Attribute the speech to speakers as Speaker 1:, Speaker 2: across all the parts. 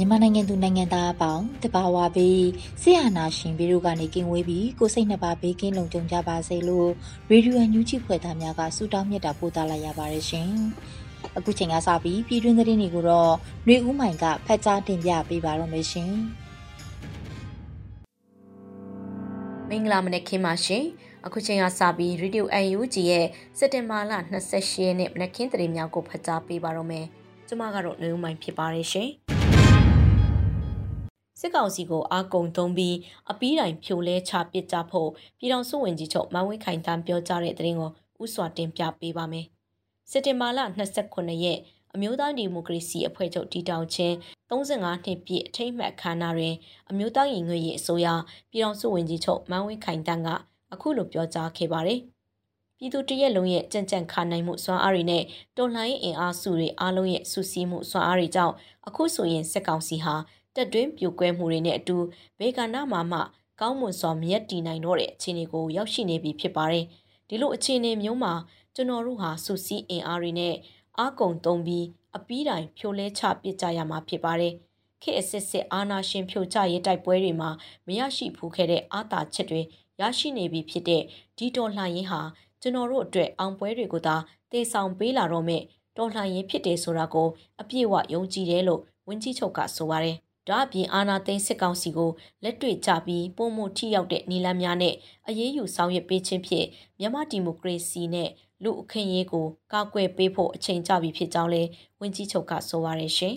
Speaker 1: မြန်မာနိုင်ငံသူနိုင်ငံသားအပေါင်းတဘာဝပြီးဆရာနာရှင်ပြီးတို့ကနေကင်းဝေးပြီးကိုစိတ်နှစ်ပါးဘေးကင်းလုံခြုံကြပါစေလို့ရေဒီယိုညူးချီဖွဲ့သားများကဆုတောင်းမြတ်တာပို့သလာရပါတယ်ရှင်။အခုချိန်ကစပြီးပြည်တွင်းသတင်းတွေကိုတော့နှွေဦးမိုင်ကဖတ်ကြားတင်ပြပေးပါတော့မယ်ရှင်။
Speaker 2: မင်္ဂလာမနက်ခင်းပါရှင်။အခုချိန်ကစပြီးရေဒီယို UNG ရဲ့စက်တင်ဘာလ28ရက်နေ့မနက်ခင်းသတင်းများကိုဖတ်ကြားပေးပါတော့မယ်။ကျွန်မကတော့နှွေဦးမိုင်ဖြစ်ပါတယ်ရှင်။ စစ်ကောင်စီကိုအာကုံသုံးပြီးအပီးတိုင်ဖြိုလဲချပစ်ကြဖို့ပြည်တော်စုဝင်ကြီးချုပ်မန်ဝင်းခိုင်တန်းပြောကြားတဲ့သတင်းကိုဥစွာတင်ပြပေးပါမယ်။စစ်တင်ဘာလ29ရက်အမျိုးသားဒီမိုကရေစီအဖွဲ့ချုပ်တည်ထောင်ခြင်း35နှစ်ပြည့်အထိမ်းအမှတ်အခမ်းအနားတွင်အမျိုးသားရင်ငွေရေးအစိုးရပြည်တော်စုဝင်ကြီးချုပ်မန်ဝင်းခိုင်တန်းကအခုလိုပြောကြားခဲ့ပါတယ်။ပြည်သူတရက်လုံးရဲ့ကြံ့ကြံ့ခါနိုင်မှုစွမ်းအားတွေနဲ့တော်လှန်ရေးအင်အားစုတွေအားလုံးရဲ့စုစည်းမှုစွမ်းအားတွေကြောင့်အခုဆိုရင်စစ်ကောင်စီဟာ တက်တွင်းပြိုကွဲမှုတွေနဲ့အတူဘေကနာမှာမှကောင်းမွန်စွာမြတ်တည်နိုင်တော့တဲ့အခြေအနေကိုရောက်ရှိနေပြီဖြစ်ပါတယ်။ဒီလိုအခြေအနေမျိုးမှာကျွန်တော်တို့ဟာစုစည်းအင်အားတွေနဲ့အားကုန်သုံးပြီးအပီးတိုင်ဖြိုလဲချပစ်ကြရမှာဖြစ်ပါတယ်။ခေတ်အစစ်စစ်အာနာရှင်ဖြိုချရေးတိုက်ပွဲတွေမှာမရရှိဖူးခဲ့တဲ့အာသာချက်တွေရရှိနေပြီဖြစ်တဲ့ဒီတော်လှန်ရေးဟာကျွန်တော်တို့အတွက်အောင်ပွဲတွေကိုသာတေဆောင်ပေးလာတော့မဲ့တော်လှန်ရေးဖြစ်တယ်ဆိုတာကိုအပြည့်အဝယုံကြည်တယ်လို့ဝင်းကြီးချုပ်ကဆိုပါတယ် ဒါအပြင်အာနာသိန်းစစ်ကောင်စီကိုလက်တွေ့ကြပြီးပုံမှုထိရောက်တဲ့နီလန်းများနဲ့အရေးယူဆောင်ရွက်ပေးခြင်းဖြင့်မြန်မာဒီမိုကရေစီနဲ့လူအခွင့်အရေးကိုကာကွယ်ပေးဖို့အချိန်ကျပြီဖြစ်ကြောင်းလည်းဝန်ကြီးချုပ်ကဆိုပါရရှင်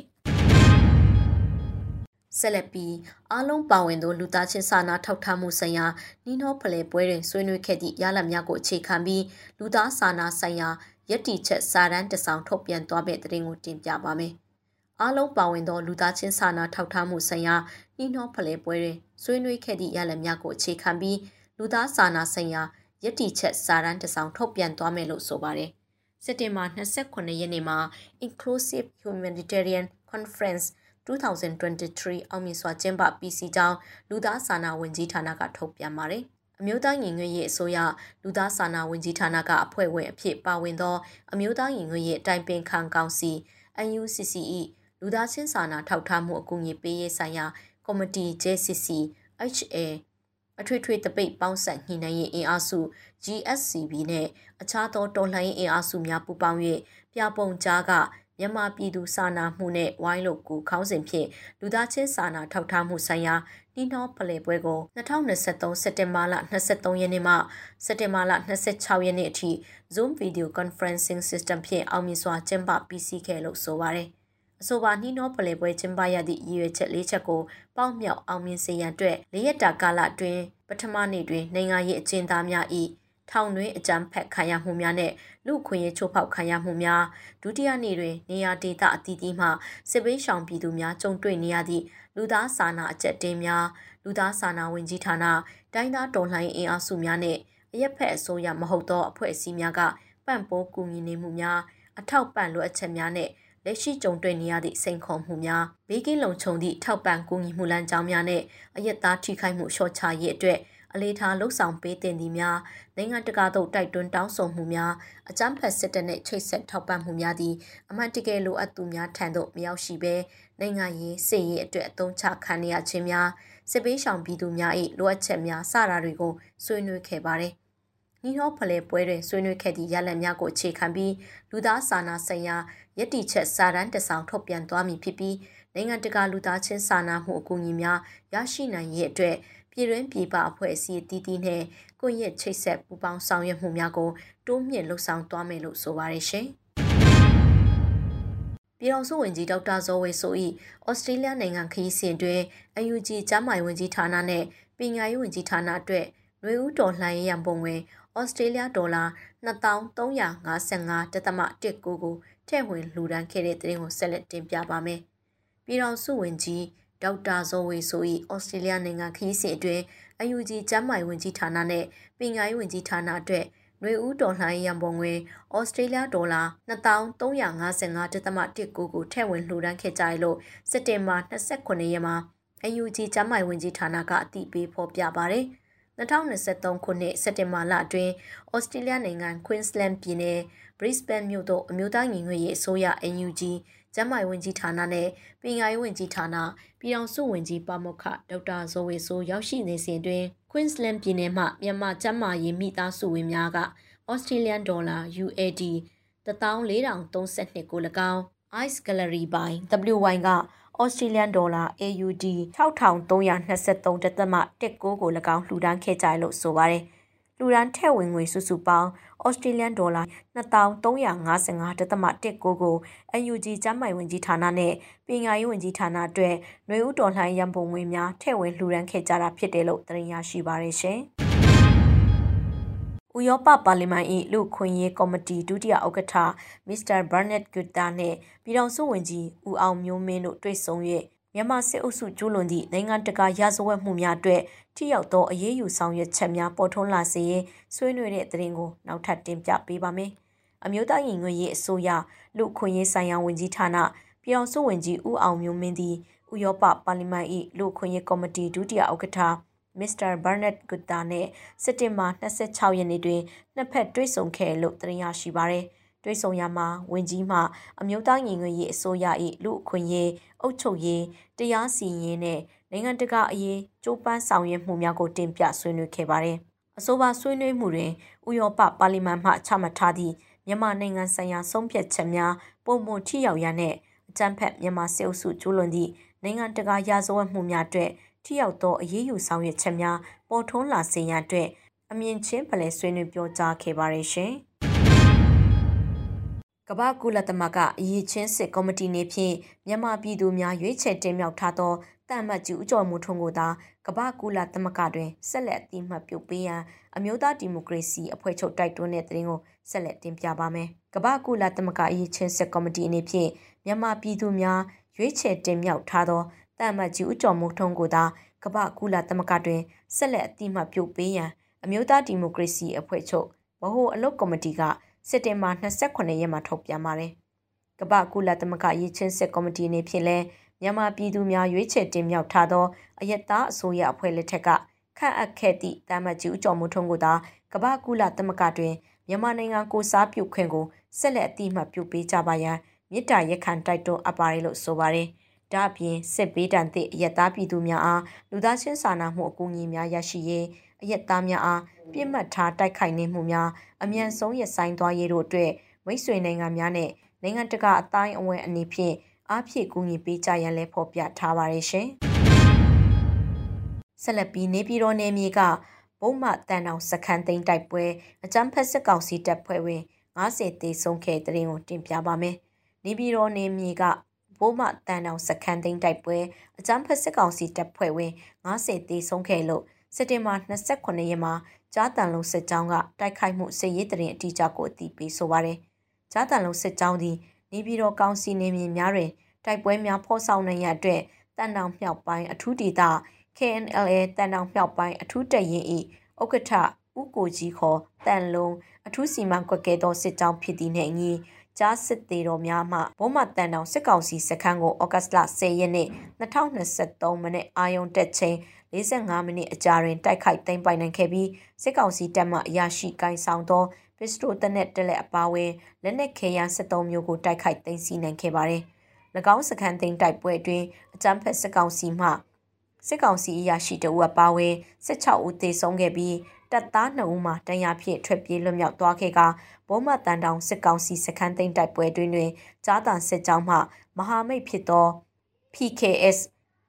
Speaker 2: ဆက်လက်ပြီးအားလုံးပါဝင်သောလူသားချင်းစာနာထောက်ထားမှုဆိုင်ရာနှီးနှောဖလှယ်ပွဲတွင်ဆွေးနွေးခဲ့သည့်ရလဒ်များကိုအခြေခံပြီးလူသားစာနာဆိုင်ရာယက်တီချက်စာတမ်းတစောင်ထုတ်ပြန်သွားမယ့်တဲ့တင်ကိုတင်ပြပါမယ်။ အားလုံးပါဝင်သောလူသားချင်းစာနာထောက်ထားမှုဆိုင်ရာနှီးနှောဖလှယ်ပွဲတွင်ဆွေးနွေးခဲ့သည့်ရလဒ်များကိုအခြေခံပြီးလူသားစာနာဆိုင်ရာယက်တီချက်စာတမ်းတစ်စောင်ထုတ်ပြန်သွားမယ်လို့ဆိုပါတယ်။စက်တင်ဘာ29ရက်နေ့မှာ Inclusive Humanitarian Conference 2023အောင်မြင်စွာကျင်းပပြီးစီကြောင်းလူသားစာနာဝန်ကြီးဌာနကထုတ်ပြန်ပါတယ်။အမျိုးသားညီညွတ်ရေးအစိုးရလူသားစာနာဝန်ကြီးဌာနကအဖွဲ့ဝင်အဖြစ်ပါဝင်သောအမျိုးသားညီညွတ်ရေးအတိုင်ပင်ခံကောင်စီ UNCCE လူသားချင်းစာနာထောက်ထားမှုအကူအညီပေးရေးဆိုင်ရာကော်မတီ JCC HA အထွေထွေတပိတ်ပေါင်းဆက်ညှိနှိုင်းရေးအင်အားစု GSCB နဲ့အခြားသောတော်လှန်ရေးအင်အားစုများပူးပေါင်း၍ပြပုံကြားကမြန်မာပြည်သူစာနာမှုနဲ့ဝိုင်းလို့ကူခေါင်းစဉ်ဖြင့်လူသားချင်းစာနာထောက်ထားမှုဆိုင်ရာနှီးနှောဖလှယ်ပွဲကို2023စက်တင်ဘာလ23ရက်နေ့မှစက်တင်ဘာလ26ရက်နေ့အထိ Zoom Video Conferencing System ဖြင့်အောင်မြင်စွာကျင်းပပြီးစီးခဲ့လို့ဆိုပါရယ်။ အဆိုပါနှီးနှောဖလှယ်ပွဲကျင်းပရသည့်ရည်ရွယ်ချက်၄ချက်ကိုပေါက်မြောက်အောင်မြင်စေရန်အတွက်၄ရက်တာကာလအတွင်းပထမနေ့တွင်နိုင်ငံရေးအကျဉ်းသားများ၏ထောင်တွင်အကြမ်းဖက်ခံရမှုများနဲ့လူခွင့်ရေးချိုးဖောက်ခံရမှုများဒုတိယနေ့တွင် နေရာဒေသအသီးသီးမှစစ်ပေးရှောင်ပြည်သူများကြုံတွေ့နေရသည့်လူသားစာနာအကျက်တင်းများလူသားစာနာဝင်ကြီးဌာနတိုင်းသားတော်လှန်ရေးအင်အားစုများနဲ့အရက်ဖက်အစိုးရမဟုတ်သောအဖွဲ့အစည်းများကပံ့ပိုးကူညီနေမှုများအထောက်ပံ့လိုအပ်ချက်များနဲ့ လက်ရှိကြုံတွေ့နေရသည့်စိန်ခေါ်မှုများဘေးကင်းလုံခြုံသည့်ထောက်ပံ့ကူညီမှုလမ်းကြောင်းများနဲ့အယက်သားထိခိုက်မှုလျှော့ချရေးအတွက်အလေးထားလှုပ်ဆောင်ပေးတင်သည်များနိုင်ငံတကာသို့တိုက်တွန်းတောင်းဆိုမှုများအကြမ်းဖက်စစ်တပ်နှင့်ချိတ်ဆက်ထောက်ပံ့မှုများသည်အမှန်တကယ်လိုအပ်သူများထံသို့မရောက်ရှိဘဲနိုင်ငံရေးစစ်ရေးအတွက်အသုံးချခံရခြင်းများစစ်ပေးရှောင်ပြည်သူများ၏လိုအပ်ချက်များစတာတွေကိုဆွေးနွေးခဲ့ပါတယ် နှီးနှောဖလဲပွဲတွင်ဆွေးနွေးခဲ့သည့်ရလဒ်များကိုအခြေခံပြီးလူသားစာနာဆိုင်ရာယက်တီချက်စာတမ်းတစောင်ထုတ်ပြန်သွားမည်ဖြစ်ပြီးနိုင်ငံတကာလူသားချင်းစာနာမှုအကူအညီများရရှိနိုင်ရေးအတွက်ပြည်တွင်းပြည်ပအဖွဲ့အစည်းတည်တည်နဲ့ကိုယ့်ရဲ့ချိတ်ဆက်ပူးပေါင်းဆောင်ရွက်မှုများကိုတိုးမြင့်လှုပ်ဆောင်သွားမယ်လို့ဆိုပါတယ်ရှင်။ပြည်တော်စုဝင်ကြီးဒေါက်တာဇော်ဝေဆို၏ဩစတြေးလျနိုင်ငံခရီးစဉ်တွင် UNG ကျန်းမာရေးဝန်ကြီးဌာနနှင့်ပညာရေးဝန်ကြီးဌာနအတွက်နှွေဦးတော်လှန်ရေးရန်ပုံငွေ ဩစတြေးလျဒေါ်လာ2355.19ကိုထည့်ဝင်လှူဒန်းခဲ့တဲ့တဲ့ရင်ကိုဆက်လက်တင်ပြပါမယ်။ပြည်တော်စုဝင်ကြီးဒေါက်တာဇော်ဝေဆို၏ဩစတြေးလျနိုင်ငံခရီးစဉ်အတွင်း UNG ကျန်းမာရေးဝန်ကြီးဌာနနှင့်ပညာရေးဝန်ကြီးဌာနအတွက်နွေဦးတော်လှန်ရေးရန်ပုံငွေဩစတြေးလျဒေါ်လာ2355.19ကိုထည့်ဝင်လှူဒန်းခဲ့ကြရလို့စက်တင်ဘာ29ရက်မှာ UNG ကျန်းမာရေးဝန်ကြီးဌာနကအသိပေးဖော်ပြပါတယ်။ 2023ခုနှစ်စက်တင်ဘာလအတွင်းဩစတြေးလျနိုင်ငံ Queensland ပြည်နယ် Brisbane မြို့သို့အမျိုးသားညီညွတ်ရေးအစိုးရ NUG ကျန်းမာရေးဝန်ကြီးဌာနနဲ့ပညာရေးဝန်ကြီးဌာနပြည်အောင်စုဝန်ကြီးပါမောက္ခဒေါက်တာဇော်ဝေဆိုးရောက်ရှိနေစဉ်တွင် Queensland ပြည်နယ်မှမြန်မာကျန်းမာရေးမိသားစုဝင်များက Australian Dollar UAD 14032ကို၎င်း Ice Gallery by WY က Australian Dollar AUD 6323.19ကို၎င်းလှူဒန်းခဲ့ကြလို့ဆိုပါတယ်။လှူဒန်းထည့်ဝင်ငွေစုစုပေါင်း Australian Dollar 2355.19ကို UNG ကျန်းမာရေးဝန်ကြီးဌာနနဲ့ပညာရေးဝန်ကြီးဌာနအတွက်ຫນွေဦးတော်လှန်ရန်ပုံငွေများထည့်ဝင်လှူဒန်းခဲ့ကြတာဖြစ်တယ်လို့သိရရှိပါရရှင်။ ဥရောပပါလီမန်၏လူခွင့်ရေးကော်မတီဒုတိယဥက္ကဋ္ဌမစ္စတာဘာနက်ဂူတာနှင့်ပြည်ထောင်စုဝန်ကြီးဦးအောင်မျိုးမင်းတို့တွေ့ဆုံ၍မြန်မာစစ်အုပ်စုကျူးလွန်သည့်နိုင်ငံတကာရာဇဝတ်မှုများအတွက်ထိရောက်သောအရေးယူဆောင်ရွက်ချက်များပေါ်ထွန်းလာစေရေးဆွေးနွေးတဲ့သတင်းကိုနောက်ထပ်တင်ပြပေးပါမယ်။အမျိုးသားရင်ငွေရေးအစိုးရလူခွင့်ရေးဆိုင်ရာဝန်ကြီးဌာနပြည်ထောင်စုဝန်ကြီးဦးအောင်မျိုးမင်းသည်ဥရောပပါလီမန်၏လူခွင့်ရေးကော်မတီဒုတိယဥက္ကဋ္ဌ မစ္စတာဘာနက်ဂူတာနဲ့စက်တင်ဘာ26ရက်နေ့တွင်နှစ်ဖက်တွေ့ဆုံခဲ့လို့သိရရှိပါရယ်တွေ့ဆုံရမှာဝင်ကြီးမှအမျိုးသားညီညွတ်ရေးအစိုးရ၏လူအခွင့်ရေးအုပ်ချုပ်ရေးတရားစီရင်နဲ့နိုင်ငံတကာအရေးကြိုးပမ်းဆောင်ရွက်မှုများကိုတင်ပြဆွေးနွေးခဲ့ပါတယ်။အဆိုပါဆွေးနွေးမှုတွင်ဥရောပပါလီမန်မှချမှတ်ထားသည့်မြန်မာနိုင်ငံဆိုင်ရာဆုံးဖြတ်ချက်များပုံမှန်ထိရောက်ရန်နဲ့အကြမ်းဖက်မြန်မာစစ်အုပ်စုကျူးလွန်သည့်နိုင်ငံတကာရာဇဝတ်မှုများအတွက် ထိရောက်သောအရေးယူဆောင်ရွက်ချက်များပေါ်ထွန်းလာစေရန်အတွက်အမြင့်ချင်းပလဲဆွေးနွေးပြောကြားခဲ့ပါရရှင်။ကမ္ဘာကုလသမဂ္ဂအရေးချင်းစစ်ကော်မတီနေဖြင့်မြန်မာပြည်သူများရွေးချယ်တင်မြှောက်ထားသောတန်မတ်ကျူးကျော်မှုထုံးကိုသာကမ္ဘာကုလသမဂ္ဂတွင်ဆက်လက်အတိမတ်ပြုတ်ပေးရန်အမျိုးသားဒီမိုကရေစီအဖွဲ့ချုပ်တိုက်တွန်းတဲ့သတင်းကိုဆက်လက်တင်ပြပါမယ်။ကမ္ဘာကုလသမဂ္ဂအရေးချင်းစစ်ကော်မတီအနေဖြင့်မြန်မာပြည်သူများရွေးချယ်တင်မြှောက်ထားသော တန်မတ်ကျူးကျော်မှုထုံးကိုသာကမ္ဘာကုလသမဂ္ဂတွင်ဆက်လက်အတိမတ်ပြုတ်ပေးရန်အမျိုးသားဒီမိုကရေစီအဖွဲ့ချုပ်ဗဟိုအလုပ်ကော်မတီကစက်တင်ဘာ28ရက်မှာထုတ်ပြန်ပါတယ်။ကမ္ဘာကုလသမဂ္ဂရေးချင်းစစ်ကော်မတီအနေဖြင့်လည်းမြန်မာပြည်သူများရွေးချယ်တင်မြှောက်ထားသောအယက်သားအစိုးရအဖွဲ့လက်ထက်ကခန့်အပ်ခဲ့သည့်တာမတ်ကြီးဦးကျော်မိုးထွန်းကိုသာကမ္ဘာကုလသမဂ္ဂတွင်မြန်မာနိုင်ငံကိုစားပြုခွင့်ကိုဆက်လက်အတိအမှတ်ပြုပေးကြပါရန်မြစ်တာရက်ခံတိုက်တွန်းအပ်ပါတယ်လို့ဆိုပါတယ်။ ဒါ့အပြင်စစ်ပေးတံသည့်အယက်သားပြည်သူများအားလူသားချင်းစာနာမှုအကူအညီများရရှိရေးအယက်သားများအားပြစ်မှတ်ထားတိုက်ခိုက်နေမှုများအမြန်ဆုံးရဆိုင်သွားရေးတို့အတွက်မိတ်ဆွေနိုင်ငံများနဲ့နိုင်ငံတကာအတိုင်းအဝန်းအနေဖြင့်အားဖြည့်ကူညီပေးကြရန်လည်းဖော်ပြထားပါတယ်ရှင်။ဆက်လက်ပြီးနေပြည်တော်နယ်မြေကဘုံမတန်အောင်စခန်းသိမ်းတိုက်ပွဲအကြမ်းဖက်စစ်ကောင်စီတပ်ဖွဲ့ဝင်90တေဆုံးခဲ့တဲ့တင်ကိုတင်ပြပါမယ်။နေပြည်တော်နယ်မြေက ဘိုးမတန်အောင်စခန်းသိမ်းတိုက်ပွဲအကြမ်းဖက်စစ်ကောင်စီတပ်ဖွဲ့ဝင်90တေဆုံးခဲ့လို့စက်တင်ဘာ29ရက်မှာကြားတန်လုံးစစ်ကြောင်းကတိုက်ခိုက်မှုစစ်ရေးတရင်အတိအကျကိုအသိပေးဆိုပါရယ်။ကြားတန်လုံးစစ်ကြောင်းသည်နေပြည်တော်ကောင်စီနေမြေများတွင်တိုက်ပွဲများဖော်ဆောင်နိုင်ရအတွက်တန်တောင်မြောက်ပိုင်းအထူးဒေသ KNLA တန်တောင်မြောက်ပိုင်းအထူးတရင်၏ဥက္ကဋ္ဌဦးကိုကြီးခေါ်တန်လုံးအထူးစီမံကွက်ကဲသောစစ်ကြောင်းဖြစ်သည့်နှင့်အညီ ကြားစစ်သေးတော်များမှဘုံမတန်တောင်စစ်ကောင်စီစခန်းကိုဩဂတ်လ10ရက်နေ့2023မိနစ်အာယုံတက်ချိန်45မိနစ်အကြာတွင်တိုက်ခိုက်သိမ်းပိုင်နိုင်ခဲ့ပြီးစစ်ကောင်စီတပ်မှအရာရှိကိုင်းဆောင်သောပစ္စတိုတနက်တက်လက်အပါဝင်လက်နက်ခဲယမ်း73မျိုးကိုတိုက်ခိုက်သိမ်းဆည်းနိုင်ခဲ့ပါတယ်။၎င်းစခန်းသိမ်းတိုက်ပွဲအတွင်းအကြမ်းဖက်စစ်ကောင်စီမှစစ်ကောင်စီအရာရှိတအူအပါဝင်16ဦးသေဆုံးခဲ့ပြီး တပ်သား2ဦးမှတန်ရာဖြင့်ထွက်ပြေးလွတ်မြောက်သွားခဲ့ကဘုံမတန်တောင်စစ်ကောင်စီစခန်းသိမ်းတိုက်ပွဲတွင်တွင်ကြားတန်စစ်ကြောင်းမှမဟာမိတ်ဖြစ်သော PKS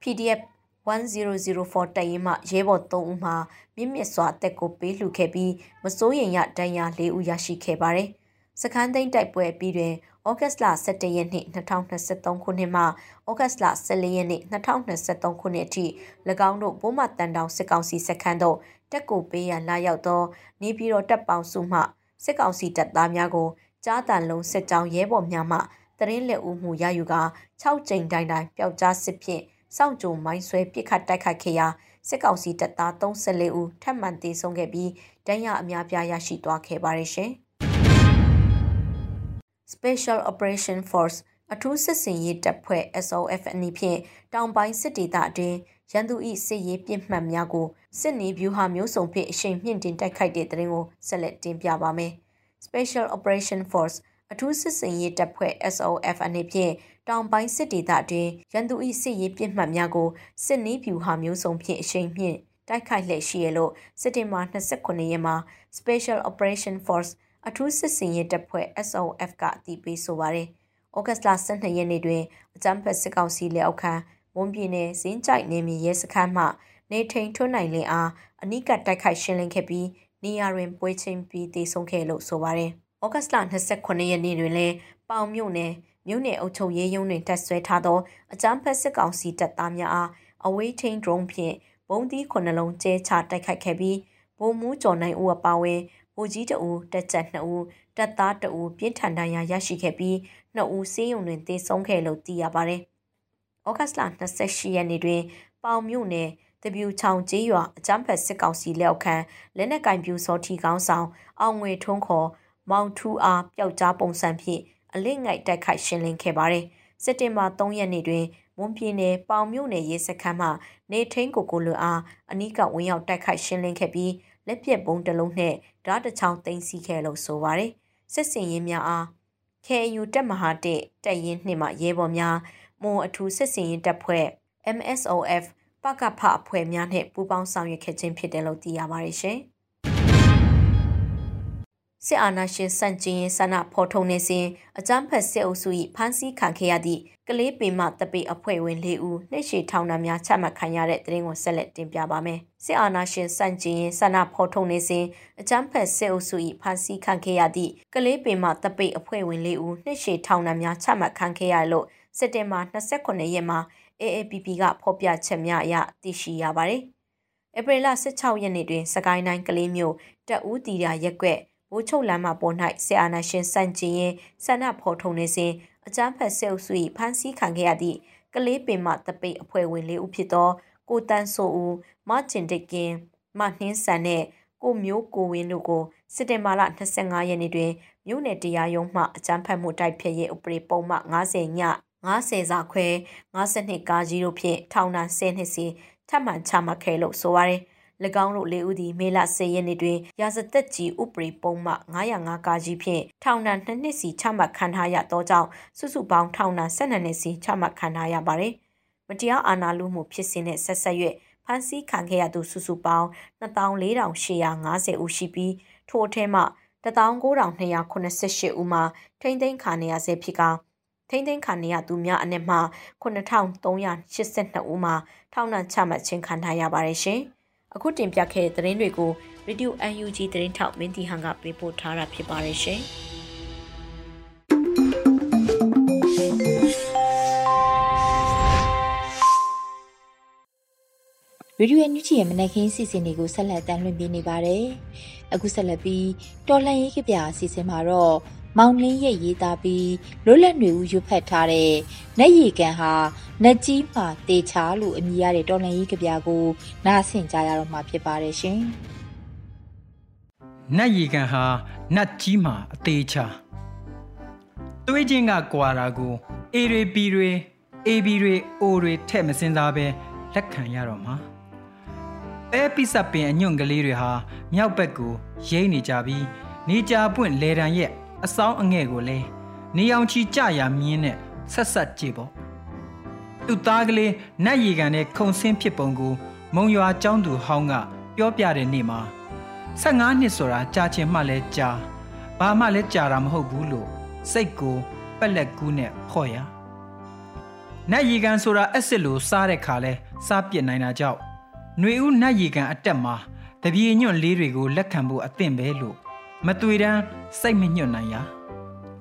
Speaker 2: PDF 1004တပ်ရင်းမှရဲဘော်3ဦးမှမြင့်မြတ်စွာတက်ကိုပေးလှူခဲ့ပြီးမစိုးရင်ရဒဏ်ရာ4ဦးရရှိခဲ့ပါတယ်။ စခန်းသိမ်းတိုက်ပွဲပြီးတွင်ဩဂတ်လ17ရက်နေ့2023ခုနှစ်မှဩဂတ်လ14ရက်နေ့2023ခုနှစ်အထိ၎င်းတို့ဘိုးမတန်တောင်စစ်ကောင်စီစခန်းသို့တက်ကိုပေးရန်လာရောက်သောနေပြည်တော်တပ်ပေါင်းစုမှစစ်ကောင်စီတပ်သားများကိုကြားတန်လုံးစစ်ကြောင်းရဲဘော်များမှတရင်လက်ဦးမှုရယူကာ6ကြိမ်တိုင်းတိုင်းပျောက်ကြားစစ်ဖြင့်စောင့်ကြုံမိုင်းဆွဲပစ်ခတ်တိုက်ခိုက်ခဲ့ရာစစ်ကောင်စီတပ်သား34ဦးထပ်မံတေဆုံးခဲ့ပြီးဒဏ်ရာအများပြားရရှိသွားခဲ့ပါတယ်ရှင်။ Special Operation Force အထူးစစ်စင်ရေးတပ်ဖွဲ့ SOF အနည်းဖြင့်တောင်ပိုင်းစစ်ဒေသအတွင်းရန်သူ၏စစ်ရေးပြစ်မှတ်များကိုစစ်နေဗျူဟာမျိုးစုံဖြင့်အရှိန်မြင့်တင်တိုက်ခိုက်တဲ့တရင်ကိုဆက်လက်တင်ပြပါမယ်။ Special Operation Force အထူးစစ်စင်ရေးတပ်ဖွဲ့ SOF အနေဖြင့်တောင်ပိုင်းစစ်ဒေသအတွင်းရန်သူ၏စစ်ရေးပြစ်မှတ်များကိုစစ်နည်းဗျူဟာမျိုးစုံဖြင့်အရှိန်မြင့်တိုက်ခိုက်လျက်ရှိရလို့စစ်တင်ဘာ29ရက်မှာ Special Operation Force အထူးစစ်စင်ရေးတပ်ဖွဲ့ SOF ကအတည်ပြုဆိုပါတယ်။ဩဂတ်လ12ရက်နေ့တွင်အကြမ်းဖက်စစ်ကောင်စီလက်အောက်ခံမွန်ပြည်နယ်စင်းကြိုက်နေမြေရဲစခန်းမှနေထိန်ထွန်းနိုင်လင်းအားအနိကတိုက်ခိုက်ရှင်းလင်းခဲ့ပြီးနေရာတွင်ပွဲချင်းပြီးတည်ဆုံခဲ့လို့ဆိုပါတယ်။ဩဂတ်လ29ရက်နေ့တွင်လည်းပေါင်မြို့နယ်မြို့နယ်အုပ်ချုပ်ရေးရုံးတွင်တပ်ဆွဲထားသောအကြမ်းဖက်စစ်ကောင်စီတပ်သားများအားအဝေးထိန် drone ဖြင့်ဘုံသီးခုနှလုံးကျဲချတိုက်ခိုက်ခဲ့ပြီးဗိုလ်မှူးကျော်နိုင်ဦးအပါအဝင် ဗိုလ်ကြီးတအူတက်ချက်2ဦးတပ်သား2ဦးပြင်းထန်ဒဏ်ရာရရှိခဲ့ပြီး2ဦးဆေးရုံတွင်သေဆုံးခဲ့လို့သိရပါတယ်။ဩဂတ်လ28ရက်နေ့တွင်ပေါင်မြို့နယ်တပြူချောင်ကျေးရွာအကြမ်းဖက်စစ်ကောင်စီလက်အောက်ခံလက်နက်ကင်ပြူစောထီကောင်းဆောင်အောင်ငွေထွန်းခေါ်မောင်ထူအားပျောက်ကြားပုံစံဖြင့်အလစ်ငိုက်တိုက်ခိုက်ရှင်းလင်းခဲ့ပါတယ်။စက်တင်ဘာ3ရက်နေ့တွင်မွန်ပြည်နယ်ပေါင်မြို့နယ်ရဲစခန်းမှနေထိန်ကိုကိုလွအားအနီးကဝင်ရောက်တိုက်ခိုက်ရှင်းလင်းခဲ့ပြီး လက်ပစ်ဘုံတစ်လုံးနဲ့ဓာတ်တစ်ချောင်းသိမ်းဆည်းခဲ့လို့ဆိုပါတယ်။စစ်စင်ရေးများအား KNU တပ်မဟာတက်တပ်ရင်းနှင့်မှရဲဘော်များမွန်အထူးစစ်စင်ရေးတပ်ဖွဲ့ MSOF ပကဖအဖွဲ့များနဲ့ပူးပေါင်းဆောင်ရွက်ခဲ့ခြင်းဖြစ်တယ်လို့သိရပါတယ်ရှင်။ စစ်အာဏာရှင်စန့်ကျင်ရေးဆန္ဒဖော်ထုတ်နေစဉ်အကြမ်းဖက်စစ်အုပ်စု၏ဖမ်းဆီးခံခဲ့ရသည့်ကလေးပင်မတပိအဖွဲ့ဝင်၄ဦးနှိရှိထောင်နှံများချမှတ်ခံရတဲ့တဲ့ရင်ကိုဆက်လက်တင်ပြပါမယ်။စစ်အာဏာရှင်စန့်ကျင်ရေးဆန္ဒဖော်ထုတ်နေစဉ်အကြမ်းဖက်စစ်အုပ်စု၏ဖမ်းဆီးခံခဲ့ရသည့်ကလေးပင်မတပိအဖွဲ့ဝင်၄ဦးနှိရှိထောင်နှံများချမှတ်ခံခဲ့ရလို့စက်တင်ဘာ29ရက်မှာ AAPP ကဖော်ပြချက်များအရသိရှိရပါတယ်။ဧပြီလ16ရက်နေ့တွင် စကိုင်းတိုင်းကလေးမြို့တပ်ဦးတီရာရက်ကွက် ဘိုးချုပ်လမ်းမပေါ်၌ဆီအာနာရှင်စန့်ကျင်ရင်ဆန္ဒဖော်ထုတ်နေစဉ်အကြမ်းဖက်ဆဲအုပ်စု၏ဖမ်းဆီးခံခဲ့ရသည့်ကလေးပင်မတပိတ်အဖွဲ့ဝင်လေးဦးဖြစ်သော ကိုတန်းဆိုဦးမကျင်တကင်မနှင်းဆန်နဲ့ကိုမျိုးကိုဝင်းတို့ကိုစစ်တင်ဘာလ25ရက်နေ့တွင်မြို့နယ်တရားရုံးမှအကြမ်းဖက်မှုတိုက်ဖျက်ရေးဥပဒေပုံမှ90ည90စာခွဲ52ကာကြီးတို့ဖြင့်ထောင်ဒဏ်10နှစ်စီထပ်မံချမှတ်ခဲ့လို့ဆိုပါရယ်၎ င်းတို့လေးဦးသည်မေလ10ရက်နေ့တွင်ရာဇသက်ကြီးဥပဒေပုံမှ905ကာကြီးဖြင့်ထောင်ဒဏ်2နှစ်စီချမှတ်ခံထားရသောကြောင့်စုစုပေါင်းထောင်ဒဏ်12နှစ်စီချမှတ်ခံထားရပါသည်။မတရားအာဏာလုမှုဖြစ်စဉ်နဲ့ဆက်ဆက်၍ဖမ်းဆီးခံခဲ့ရသူစုစုပေါင်း24,850ဦးရှိပြီးထိုအထဲမှ19,288ဦးမှာထိမ့်သိမ်းခံရဆဲဖြစ်ကထိမ့်သိမ်းခံရသူများအနက်မှ9,382ဦးမှာထောင်ဒဏ်ချမှတ်ခြင်းခံထားရပါတယ်ရှင်။ အခုတင်ပြခဲ့တဲ့သတင်းတွေကို Radio UNG သတင်းထောက်မင်းတီဟန်ကပေးပို့ထားတာဖြစ်ပါတယ်ရှင်။
Speaker 3: ရေဒီယိုညူချီရဲ့မနက်ခင်းစီစဉ်တွေကိုဆက်လက်တင်လွှင့်ပေးနေပါတယ်။အခုဆက်လက်ပြီးတော်လှန်ရေးကြပြအစီအစဉ်မှာတော့ မောင်လင်းရဲ့ရေးသားပြီးလွတ်လပ်နေဦးရွတ်ဖတ်ထားတဲ့နက်ရီကန်ဟာနက်ကြီးမှတေချာလို့အမည်ရတဲ့တော်လှန်ရေးကြပြကိုနားဆင်ကြရတော့မှာဖြစ်ပါတယ်ရှင်
Speaker 4: နက်ရီကန်ဟာနတ်ကြီးမှအသေးချာတွေးချင်းကကွာတာကိုအေတွေပီတွေအေဘီတွေအိုတွေထဲ့မစင်စားပဲလက်ခံရတော့မှာပဲပိစပင်အညွန့်ကလေးတွေဟာမြောက်ဘက်ကိုရိမ့်နေကြပြီးနေကြပွင့်လေတံရဲ့ အဆောင်အငဲ့ကိုလည်းနေအောင်ချီကြရမြင်းနဲ့ဆက်ဆက်ကြည့်ပေါ့သူ့သားကလေးနတ်ရီကန်နဲ့ခုံဆင်းဖြစ်ပုံကိုမုံရွာကျောင်းသူဟောင်းကပြောပြတဲ့နေ့မှာ15နှစ်ဆိုတာကြာချင်မှလည်းကြာဘာမှလည်းကြာတာမဟုတ်ဘူးလို့စိတ်ကိုပက်လက်ကူးနဲ့ဖော့ရနတ်ရီကန်ဆိုတာအက်စစ်လိုစားတဲ့ခါလဲစားပြစ်နိုင်တာကြောင့်ຫນွေဦးနတ်ရီကန်အတက်မှာတပြေညွန့်လေးတွေကိုလက်ခံဖို့အသင့်ပဲလို့ မတွေ့တမ်းစိတ်မညွတ်နိုင်ရ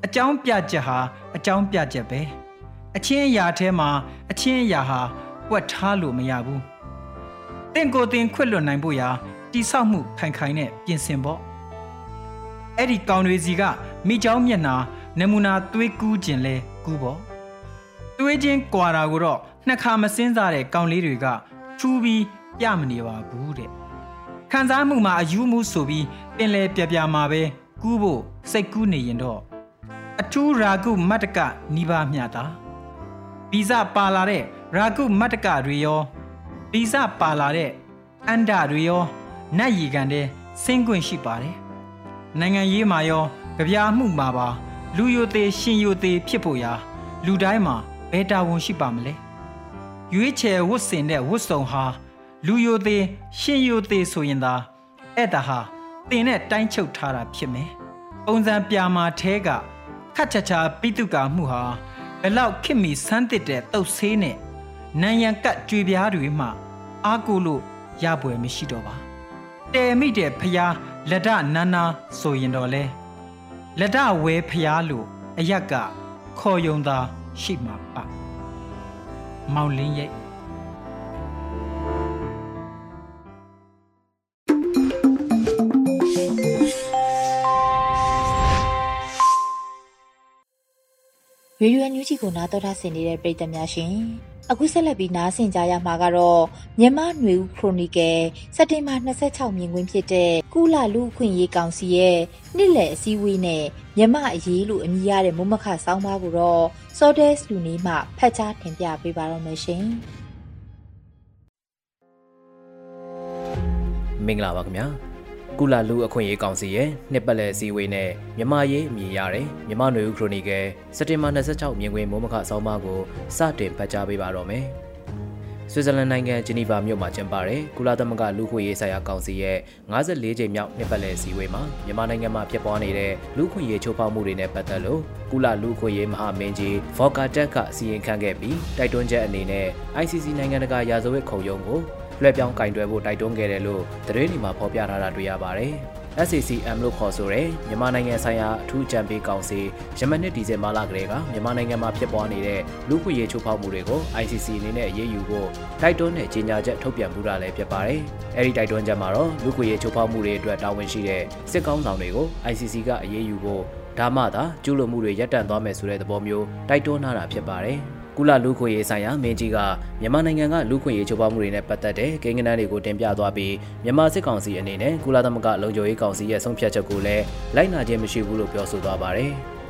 Speaker 4: အကြောင်းပြချက်ဟာအကြောင်းပြချက်ပဲအချင်းအရာထဲမှာအချင်းအရာဟာပွက်ထားလို့မရဘူးတင့်ကိုတင်ခွတ်လွတ်နိုင်ဖို့ရာတိဆောက်မှုခိုင်ခိုင်နဲ့ပြင်ဆင်ဖို့အဲ့ဒီကောင်တွေစီကမိချောင်းမျက်နာနမူနာသွေးကူးခြင်းလဲကူးဖို့သွေးချင်းကွာတာကိုတော့နှစ်ခါမစင်းစားတဲ့ကောင်လေးတွေကထူးပြီးပြမနေပါဘူးတဲ့ ခံစားမှုမှာအယူမှုဆိုပြီးပင်လေပြပြမှာပဲကူးဖို့စိတ်ကူးနေရင်တော့အထူးရာကုမတ္တကနိဗ္ဗာမြတာဗီဇပါလာတဲ့ရာကုမတ္တကတွေရောဗီဇပါလာတဲ့အန္တတွေရောနတ်ရီကန်တဲ့ဆင်းခွင့်ရှိပါတယ်နိုင်ငံရေးမှာရောကြပြားမှုမှာပါလူယိုသေးရှင်ယိုသေးဖြစ်ဖို့ရာလူတိုင်းမှာဘယ်တာဝန်ရှိပါမလဲရွေးချယ်ဝတ်ဆင်တဲ့ဝတ်စုံဟာ လူယိုသေးရှင်ယိုသေးဆိုရင်သာအဲ့ဒါဟာတင်နဲ့တိုင်းချုပ်ထားတာဖြစ်မယ်ပုံစံပြာမာထဲကခတ်ချာချာပိတုကာမှုဟာဘလောက်ခင်မီဆန်းတစ်တဲ့တုတ်ဆေးနဲ့နံရံကတ်ကြွေပြားတွေမှအားကိုလို့ရပွယ်မရှိတော့ပါတဲမိတဲ့ဖျားလက်ဒနာနာဆိုရင်တော့လဲလက်ဒဝဲဖျားလို့အရက်ကခေါ်ယုံသာရှိမှာပါမောင်လင်းရဲ့
Speaker 3: ရေဒီယိုညူဂျီကိုနားတော်တာဆင်နေတဲ့ပရိသတ်များရှင်အခုဆက်လက်ပြီးနားဆင်ကြရမှာကတော့မြန်မာ့ຫນွေဦးခရိုနီကယ်စက်တင်ဘာ26မြင်ကွင်းဖြစ်တဲ့ကုလလူအခွင့်ရေးကောင်စီရဲ့နှစ်လည်အစည်းအဝေးနဲ့မြန်မာအရေးလို့အမည်ရတဲ့မုမခဆောင်းပါးကိုတော့စောဒဲစ်လူနေမှဖတ်ကြားတင်ပြပေးပါတော့မယ်ရှင်
Speaker 5: မင်္ဂလာပါခင်ဗျာ ကုလလူအခွင့်အရေးကောင်စီရဲ့နှစ်ပတ်လည်အစည်းအဝေးနဲ့မြမရေးအမည်ရတဲ့မြမနွေဦးခရိုနီကယ်စက်တင်ဘာ26မြင်ကွင်းမိုးမခဆောင်းပါးကိုစတင်ဖတ်ကြားပေးပါတော့မယ်။ဆွစ်ဇာလန်နိုင်ငံဂျနီဗာမြို့မှာကျင်းပတဲ့ကုလသမဂ္ဂလူ့ခွင့်ရေးဆိုင်ရာကောင်စီရဲ့54ကြိမ်မြောက်နှစ်ပတ်လည်အစည်းအဝေးမှာမြန်မာနိုင်ငံမှာဖြစ်ပွားနေတဲ့လူ့ခွင့်ရေးချိုးဖောက်မှုတွေနဲ့ပတ်သက်လို့ကုလလူ့ခွင့်ရေးမဟာမင်းကြီးဗော်ကာတက်ကစီရင်ခံခဲ့ပြီးတိုက်တွန်းချက်အနေနဲ့ ICC နိုင်ငံတကာရာဇဝတ်ခုံရုံးကို လွှဲပြောင်းကင်တွယ်ဖို့တိုက်တွန်းခဲ့တယ်လို့သတင်းတွေမှာဖော်ပြထားတာတွေ့ရပါတယ်။ SACM လို့ခေါ်ဆိုတဲ့မြန်မာနိုင်ငံဆိုင်ရာအထူးကြံပေးကောင်စီယမနစ်ဒီဇင်ဘာလကလေးကမြန်မာနိုင်ငံမှာဖြစ်ပွားနေတဲ့လူ့ခွင့်ရေးချိုးဖောက်မှုတွေကို ICC အနေနဲ့အရေးယူဖို့တိုက်တွန်းတဲ့ကြေညာချက်ထုတ်ပြန်မှုတာလည်းဖြစ်ပါတယ်။အဲဒီတိုက်တွန်းချက်မှာတော့လူ့ခွင့်ရေးချိုးဖောက်မှုတွေအတွက်တာဝန်ရှိတဲ့စစ်ကောင်းဆောင်တွေကို ICC ကအရေးယူဖို့ဒါမှသာကျူးလွန်မှုတွေရပ်တန့်သွားမယ်ဆိုတဲ့သဘောမျိုးတိုက်တွန်းထားတာဖြစ်ပါတယ်။ ကုလလူခွင့်ရေးဆိုင်ရာမင်းကြီးကမြန်မာနိုင်ငံကလူခွင့်ရေးချိုးဖောက်မှုတွေနဲ့ပတ်သက်တဲ့ကိန်းဂဏန်းတွေကိုတင်ပြသွားပြီးမြန်မာစစ်ကောင်စီအနေနဲ့ကုလသမဂ္ဂလုံခြုံရေးကောင်စီရဲ့ဆုံးဖြတ်ချက်ကိုလည်းလိုက်နာခြင်းမရှိဘူးလို့ပြောဆိုသွားပါတယ်။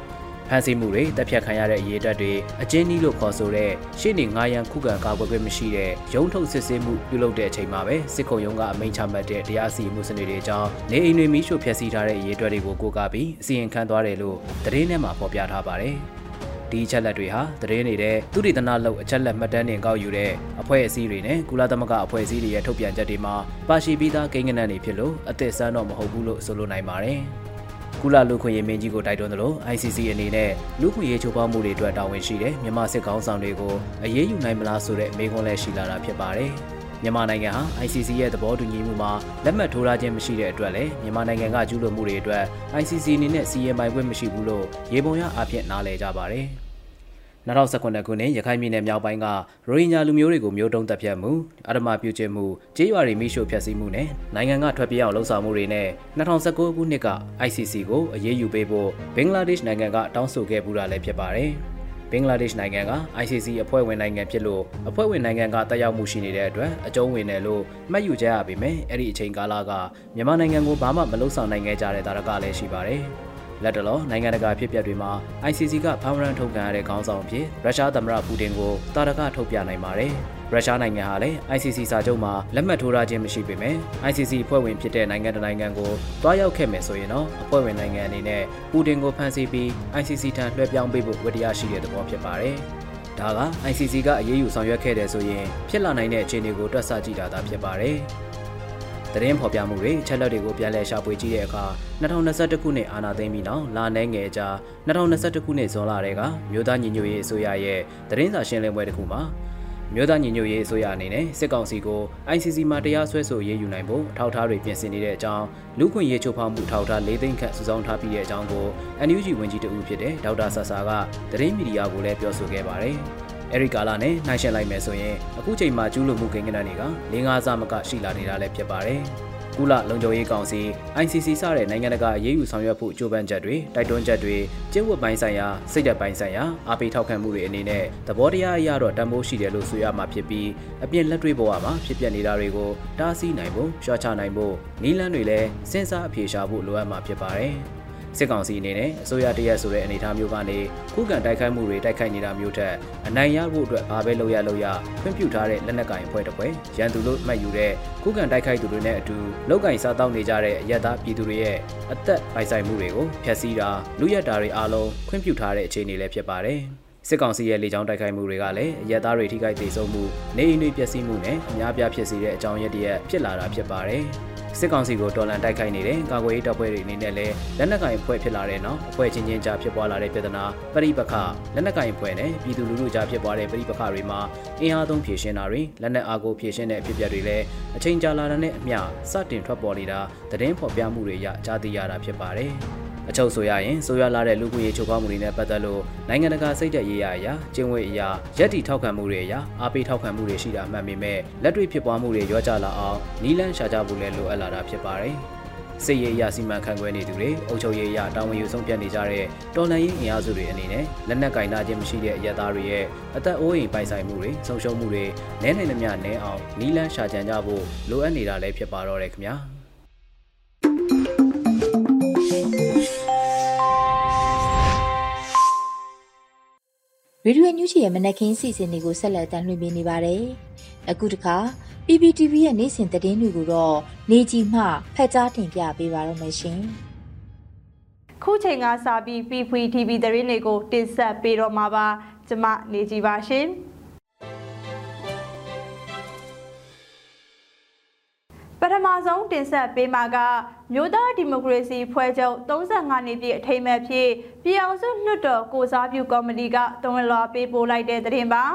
Speaker 5: ဖန်ဆီးမှုတွေတပ်ဖြတ်ခံရတဲ့အရေးတက်တွေအကျဉ်းနီးလို့ခေါ်ဆိုတဲ့ရှေ့နေငါရန်ခုခံကာကွယ်ခွင့်မရှိတဲ့ရုံးထုတ်စစ်ဆေးမှုပြုလုပ်တဲ့အချိန်မှာပဲစစ်ခုံရုံးကအမိန့်ချမှတ်တဲ့တရားစီရင်မှုစနစ်တွေအကြောင်းနေအိမ်တွေမိရှို့ဖျက်ဆီးထားတဲ့အရေးအတွက်တွေကိုကိုးကားပြီးအစီရင်ခံသွားတယ်လို့သတင်းထဲမှာဖော်ပြထားပါတယ်။ ဒီအချက်လက်တွေဟာသတင်းနေတဲ့သူရိသနာလောက်အချက်လက်မှတ်တမ်းတင်ကောက်ယူတဲ့အဖွဲ့အစည်းတွေနဲ့ကုလသမဂ္ဂအဖွဲ့အစည်းတွေရဲ့ထုတ်ပြန်ချက်တွေမှာပါရှိပြီးသားကိန်းဂဏန်းတွေဖြစ်လို့အသစ်ဆန်းတော့မဟုတ်ဘူးလို့ဆိုလိုနိုင်ပါတယ်။ကုလလူခွင့်ရေးမင်းကြီးကိုတိုက်တွန်းသလို ICC အနေနဲ့လူခွင့်ရေးချိုးဖောက်မှုတွေအတွက်တာဝန်ရှိတဲ့မြန်မာစစ်ကောင်ဆောင်တွေကိုအရေးယူနိုင်မလားဆိုတဲ့မေးခွန်းလည်းရှိလာတာဖြစ်ပါတယ်။ မြန်မာနိုင်ငံဟာ ICC ရဲ့သဘောတူညီမှုမှာလက်မှတ်ထိုးထားခြင်းမရှိတဲ့အတွက်လည်းမြန်မာနိုင်ငံကကျူးလွန်မှုတွေအတွက် ICC အနေနဲ့စီရင်ပိုင်ခွင့်မရှိဘူးလို့ရေပုံရအဖြစ်နားလည်ကြပါတယ်။2019ခုနှစ်ရခိုင်ပြည်နယ်မြောက်ပိုင်းကရိုဟင်ဂျာလူမျိုးတွေကိုမျိုးတုံးတပ်ဖြတ်မှုအဓမ္မပြုကျင့်မှုကြေးရွာတွေမိရှို့ဖျက်ဆီးမှုနဲ့နိုင်ငံကထွက်ပြေးအောင်လှုံ့ဆော်မှုတွေနဲ့2019ခုနှစ်က ICC ကိုအရေးယူပေးဖို့ဘင်္ဂလားဒေ့ရှ်နိုင်ငံကတောင်းဆိုခဲ့ပူတာလည်းဖြစ်ပါတယ်။ ဘင်္ဂလားဒေ့ရှ်နိုင်ငံက ICC အဖွဲ့ဝင်နိုင်ငံဖြစ်လို့အဖွဲ့ဝင်နိုင်ငံကတက်ရောက်မှုရှိနေတဲ့အတွက်အကျုံးဝင်တယ်လို့မှတ်ယူကြရပေမဲ့အဲ့ဒီအချိန်ကာလကမြန်မာနိုင်ငံကိုဘာမှမလုပ်ဆောင်နိုင်ခဲ့ကြတဲ့တာရကလည်းရှိပါတယ်။လက်တလောနိုင်ငံတကာဖြစ်ပျက်တွေမှာ ICC ကဖမ်းရန်ထုတ်ကန်ရတဲ့ခေါင်းဆောင်ဖြစ်ရုရှားသမ္မတပူတင်ကိုတာရကထုတ်ပြနိုင်ပါတယ်။ ရုရှားနိုင်ငံဟာလည်း ICC စာချုပ်မှာလက်မှတ်ထိုးထားခြင်းမရှိပေမဲ့ ICC ဖွဲ့ဝင်ဖြစ်တဲ့နိုင်ငံတနိုင်ငံကိုတွားရောက်ခဲ့မယ်ဆိုရင်တော့အဖွဲ့ဝင်နိုင်ငံအနေနဲ့ပူတင်ကိုဖမ်းဆီးပြီး ICC ထံလွှဲပြောင်းပေးဖို့ဝတ္တရားရှိတဲ့သဘောဖြစ်ပါတယ်။ဒါက ICC ကအရေးယူဆောင်ရွက်ခဲ့တယ်ဆိုရင်ဖြစ်လာနိုင်တဲ့အခြေအနေကိုတွက်ဆကြည့်တာသာဖြစ်ပါတယ်။သတင်းဖော်ပြမှုတွေချက်လက်တွေကိုပြန်လည်ရှာဖွေကြည့်တဲ့အခါ2021ခုနှစ်အာဏာသိမ်းပြီးနောက်လာနေငယ်ကြာ2021ခုနှစ်ဇွန်လထဲကမြို့သားညီညွတ်ရေးအစိုးရရဲ့သတင်းစာရှင်းလင်းပွဲတစ်ခုမှာ မြို့သားညီညွတ်ရေးအစိုးရအနေနဲ့စစ်ကောင်စီကို ICC မှာတရားစွဲဆိုရေးယူနိုင်ဖို့ထောက်ထားတွေပြင်ဆင်နေတဲ့အကြောင်းလူခွင့်ရေးချုပ်ဖောက်မှုထောက်ထား၄သိန်းခန့်စုဆောင်းထားပြီးတဲ့အကြောင်းကို NUG ဝန်ကြီးတဦးဖြစ်တဲ့ဒေါက်တာဆာဆာကသတင်းမီဒီယာကိုလည်းပြောဆိုခဲ့ပါတယ်။အဲဒီကာလနဲ့နှိုင်းယှဉ်လိုက်မယ်ဆိုရင်အခုချိန်မှာကျူးလွန်မှုကိန်းဂဏန်းတွေက၄၅ဆမကရှိလာနေတာလည်းဖြစ်ပါတယ်။ ကုလလုံခြုံရေးကောင်စီ ICC စတဲ့နိုင်ငံတကာအရေးယူဆောင်ရွက်ဖို့ကြိုးပမ်းချက်တွေတိုက်တွန်းချက်တွေကျင့်ဝတ်ပိုင်းဆိုင်ရာစိတ်ဓာတ်ပိုင်းဆိုင်ရာအားပေးထောက်ခံမှုတွေအနေနဲ့သဘောတရားအရတော့တန်ဖိုးရှိတယ်လို့ဆိုရမှာဖြစ်ပြီးအပြင်လက်တွေ့ဘဝမှာဖြစ်ပျက်နေတာတွေကိုတားဆီးနိုင်ဖို့ရှော့ချနိုင်ဖို့နည်းလမ်းတွေလည်းစဉ်းစားအဖြေရှာဖို့လိုအပ်မှာဖြစ်ပါတယ်။ စစ်ကောင်စီအနေနဲ့အစိုးရတရက်ဆိုတဲ့အနေအထားမျိုးကနေခုခံတိုက်ခိုက်မှုတွေတိုက်ခိုက်နေတာမျိုးထက်အနိုင်ရဖို့အတွက်ဘာပဲလုပ်ရလုပ်ရခွင့်ပြုထားတဲ့လက်နက်ကင်အဖွဲ့တစ်ဖွဲ့ရန်သူလို့မှတ်ယူတဲ့ခုခံတိုက်ခိုက်သူတွေနဲ့အတူလောက်ကင်စားတောက်နေကြတဲ့အရက်သားပြည်သူတွေရဲ့အသက်ပိုင်ဆိုင်မှုတွေကိုဖျက်ဆီးတာလူရက်တာတွေအားလုံးခွင့်ပြုထားတဲ့အခြေအနေလည်းဖြစ်ပါတယ် စစ်ကောင်စီရဲ့လေကြောင်းတိုက်ခိုက်မှုတွေကလည်းအရက်သားတွေထိခိုက်ဒေဆုံးမှုနေအိမ်တွေပျက်စီးမှုနဲ့အများပြားဖြစ်စေတဲ့အကြောင်းရည်တရက်ဖြစ်လာတာဖြစ်ပါတယ်။စစ်ကောင်စီကိုတော်လန်တိုက်ခိုက်နေတဲ့ကာကွယ်ရေးတပ်ဖွဲ့တွေအနေနဲ့လည်းလက်နက်ကင်ဖွဲ့ဖြစ်လာတဲ့နောက်အဖွဲ့ချင်းချင်းကြားဖြစ်ပွားလာတဲ့ပြဿနာပရိပခလက်နက်ကင်ဖွဲ့နဲ့ပြည်သူလူထုကြားဖြစ်ပွားတဲ့ပရိပခတွေမှာအင်အားသုံးဖြည့်ရှင်းတာတွေလက်နက်အားကိုဖြည့်ရှင်းတဲ့အဖြစ်အပျက်တွေလည်းအချိန်ကြာလာတဲ့နဲ့အမျှစတင်ထွက်ပေါ်နေတာသတင်းဖော်ပြမှုတွေရကြားသိရတာဖြစ်ပါတယ်။ အချုပ်ဆိုရရင်ဆိုရလာတဲ့လူမှုရေးချိုးဖောက်မှုတွေနဲ့ပတ်သက်လို့နိုင်ငံတကာစိတ်သက်ရေးရအရာကျင့်ဝတ်အရာရက်တီထောက်ခံမှုတွေအရာအားပေးထောက်ခံမှုတွေရှိတာမှန်ပေမဲ့လက်တွေ့ဖြစ်ပွားမှုတွေရောကြလာအောင်နီးလန်းရှာကြဖို့လည်းလိုအပ်လာတာဖြစ်ပါတယ်စစ်ရေးအရာစီမံခန့်ခွဲနေသူတွေအုပ်ချုပ်ရေးအရာတာဝန်ယူဆုံးဖြတ်နေကြတဲ့တော်လှန်ရေးအင်အားစုတွေအနေနဲ့လက်နက်ကင်နာခြင်းမရှိတဲ့အရက်သားတွေရဲ့အသက်အိုးအိမ်ပိုင်ဆိုင်မှုတွေဆုံးရှုံးမှုတွေနည်းနိုင်သမျှနည်းအောင်နီးလန်းရှာကြံကြဖို့လိုအပ်နေတာလည်းဖြစ်ပါတော့တယ်ခင်ဗျာ။
Speaker 3: ရေဒီယိုညူချီရဲ့မနက်ခင်းစီစဉ်တွေကိုဆက်လက်တင်ပြနေပါတယ်။အခုတခါ PPTV ရဲ့နေ့စဉ်သတင်းတွေကိုတော့နေကြီးမှဖတ်ကြားတင်ပြပေးပါရမရှင်။
Speaker 6: ခုချိန်ကစပြီး PPTV သတင်းတွေကိုတင်ဆက်ပေးတော့မှာပါ။ကျမနေကြီးပါရှင်။ ပထမဆုံးတင်ဆက်ပေးမှာကမြို့သားဒီမိုကရေစီဖွဲ့ချုပ်35နှစ်ပြည့်အထိမ်းအမှတ်ဖြစ်ပြည်အောင်စုလွှတ်တော်ကိုစားပြုကော်မတီကတွန်းလွှာပေးပို့လိုက်တဲ့သတင်းပါ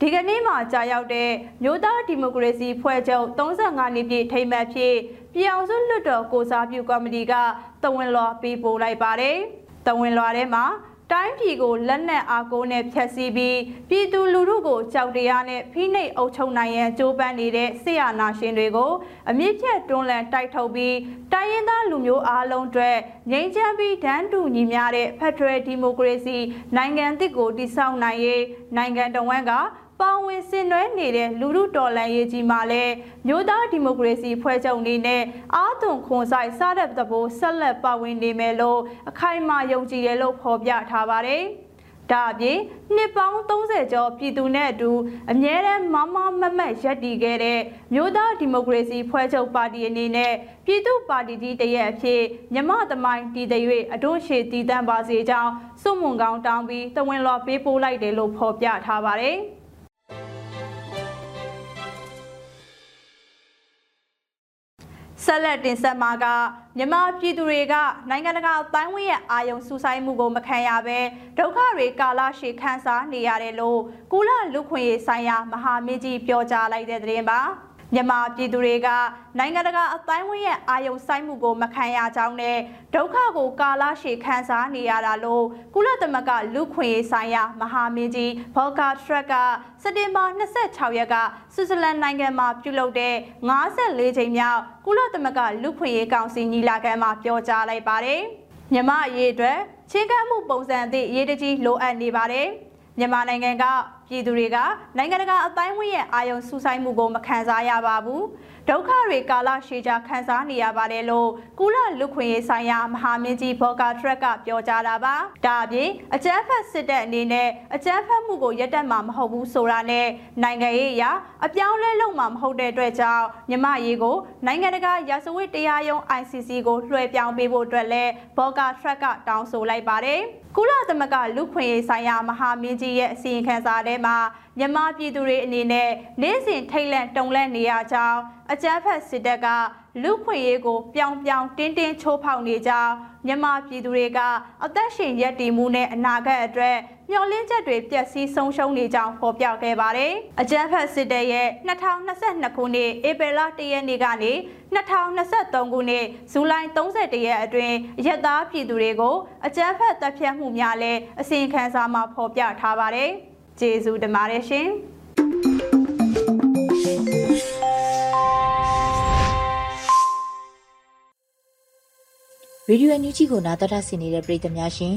Speaker 6: ဒီကနေ့မှာကြာရောက်တဲ့မြို့သားဒီမိုကရေစီဖွဲ့ချုပ်35နှစ်ပြည့်ထိမ်းမှတ်ဖြစ်ပြည်အောင်စုလွှတ်တော်ကိုစားပြုကော်မတီကတဝန်လွှာပေးပို့လိုက်ပါတယ်။တဝန်လွှာထဲမှာ တိုင်းပြည်ကိုလက်နက်အားကိုးနဲ့ဖျက်ဆီးပြီးပြည်သူလူထုကိုကြောက်တရားနဲ့ဖိနှိပ်အုပ်ချုပ်နိုင်ရန်ကြိုးပမ်းနေတဲ့ဆရာနာရှင်တွေကိုအမြင့်ဖြတ်တွန်းလှန်တိုက်ထုတ်ပြီးတိုင်းရင်းသားလူမျိုးအားလုံးအတွက်ငြိမ်းချမ်းပြီးဒန်းတူညီမျှတဲ့ဖက်ဒရယ်ဒီမိုကရေစီနိုင်ငံသစ်ကိုတည်ဆောက်နိုင်ရေးနိုင်ငံတော်ဝန်က ပါဝင်ဆင်နွှဲနေတဲ့လူလူတော်လှန်ရေးကြီးမှာလည်းမြို့သားဒီမိုကရေစီဖွဲ့ချုပ်အနေနဲ့အာသွန်ခွန်ဆိုင်စတဲ့သဘောဆက်လက်ပါဝင်နေမယ်လို့အခိုင်အမာယုံကြည်တယ်လို့ဖော်ပြထားပါတယ်။ဒါအပြင်နှစ်ပေါင်း30ကျော်ပြည်သူနဲ့အတူအမြဲတမ်းမမမမတ်ရပ်တည်ခဲ့တဲ့မြို့သားဒီမိုကရေစီဖွဲ့ချုပ်ပါတီအနေနဲ့ပြည်သူပါတီကြီးတရက်အဖြစ်မြမသမိုင်းတည်တရွေ့အတွန်းရှည်တည်တံ့ပါစေကြောင်းစုမွန်ကောင်းတောင်းပြီးတဝင်လော်ပေးပို့လိုက်တယ်လို့ဖော်ပြထားပါတယ်။ ဆက်လက်တင်ဆက်မှာကမြန်မာပြည်သူတွေကနိုင်ငံတကာအတိုင်းဝန်းရဲ့အာယုံစူးစိုင်းမှုကိုမခံရဘဲဒုက္ခတွေကာလရှည်ခံစားနေရတယ်လို့ကုလလူခွင့်ရေးဆိုင်ရာမဟာမင်းကြီးပြောကြားလိုက်တဲ့သတင်းပါ။ မြန်မာပြည်သူတွေကနိုင်ငံတကာအတိုင်းဝန်းရဲ့အာယုံဆိုင်မှုကိုမခံရကြောင်းနဲ့ဒုက္ခကိုကာလရှည်ခံစားနေရတာလို့ကုလသမဂ္ဂလူခွင့်ရေးဆိုင်ရာမဟာမင်းကြီးဘော်ကာထရက်ကစက်တင်ဘာ26ရက်ကဆွစ်ဇာလန်နိုင်ငံမှာပြုလုပ်တဲ့54ချိန်မြောက်ကုလသမဂ္ဂလူခွင့်ရေးကောင်စီညီလာခံမှာပြောကြားလိုက်ပါတယ်။မြမအရေးအတွက်ချင်းကပ်မှုပုံစံအသည့်အရေးတကြီးလိုအပ်နေပါတယ်။မြန်မာနိုင်ငံက ပြည်သူတွေကနိုင်ငံတကာအတိုင်းဝန်းရဲ့အာယုံစူးစိုက်မှုကိုမခံစားရပါဘူးဒုက္ခတွေကာလရှည်ကြာခံစားနေရပါတယ်လို့ကုလလူခွင့်ရေးဆိုင်ရာမဟာမင်းကြီးဘော်ကာထရက်ကပြောကြားတာပါဒါအပြင်အကြမ်းဖက်စစ်တပ်အနေနဲ့အကြမ်းဖက်မှုကိုရပ်တန့်မှာမဟုတ်ဘူးဆိုတာနဲ့နိုင်ငံရေးအရာအပြောင်းလဲလုပ်မှာမဟုတ်တဲ့အတွက်ကြောင့်မြမရေးကိုနိုင်ငံတကာရာဇဝတ်တရားရုံး ICC ကိုလွှဲပြောင်းပေးဖို့အတွက်လည်းဘော်ကာထရက်ကတောင်းဆိုလိုက်ပါတယ်ကုလသမဂ္ဂလူခွင့်ရေးဆိုင်ရာမဟာမင်းကြီးရဲ့အစီရင်ခံစာထဲမှာမြန်မာပြည်သူတွေအနေနဲ့နေ့စဉ်ထိတ်လန့်တုန်လှုပ်နေရကြောင်းအကြမ်းဖက်စစ်တပ်ကလူခွင့်ရေးကိုပြောင်ပြောင်တင်းတင်းချိုးဖောက်နေကြောင်းမြန်မာပြည်သူတွေကအသက်ရှင်ရပ်တည်မှုနဲ့အနာဂတ်အတွက် မျှော်လင့်ချက်တွေပျက်စီးဆုံးရှုံးနေကြောင်းဖော်ပြခဲ့ပါတယ်။အကြမ်းဖက်စစ်တပ်ရဲ့2022ခုနှစ်ဧပြီလ1ရက်နေ့ကနေ2023ခုနှစ်ဇူလိုင်31ရက်အတွင်းရက်သားပြည်သူတွေကိုအကြမ်းဖက်တပ်ဖြတ်မှုများလည်းအစီရင်ခံစာမှာဖော်ပြထားပါတယ်။ကျေးဇူးတင်ပါတယ်ရှင်။
Speaker 3: ရေဒီယိုအန်ယူဂျီကိုနားတော်တာဆင်နေတဲ့ပရိသတ်များရှင်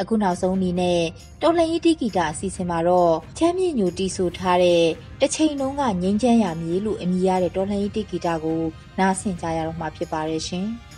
Speaker 3: အခုနောက်ဆုံးအနေနဲ့တော်လှန်ရေးတိဂီတာအစီအစဉ်မှာတော့ချမ်းမြေညိုတီးဆိုထားတဲ့တစ်ချိန်လုံးကငိမ့်ချမ်းရမည်လို့အမည်ရတဲ့တော်လှန်ရေးတိဂီတာကိုနားဆင်ကြရတော့မှာဖြစ်ပါတယ်ရှင်။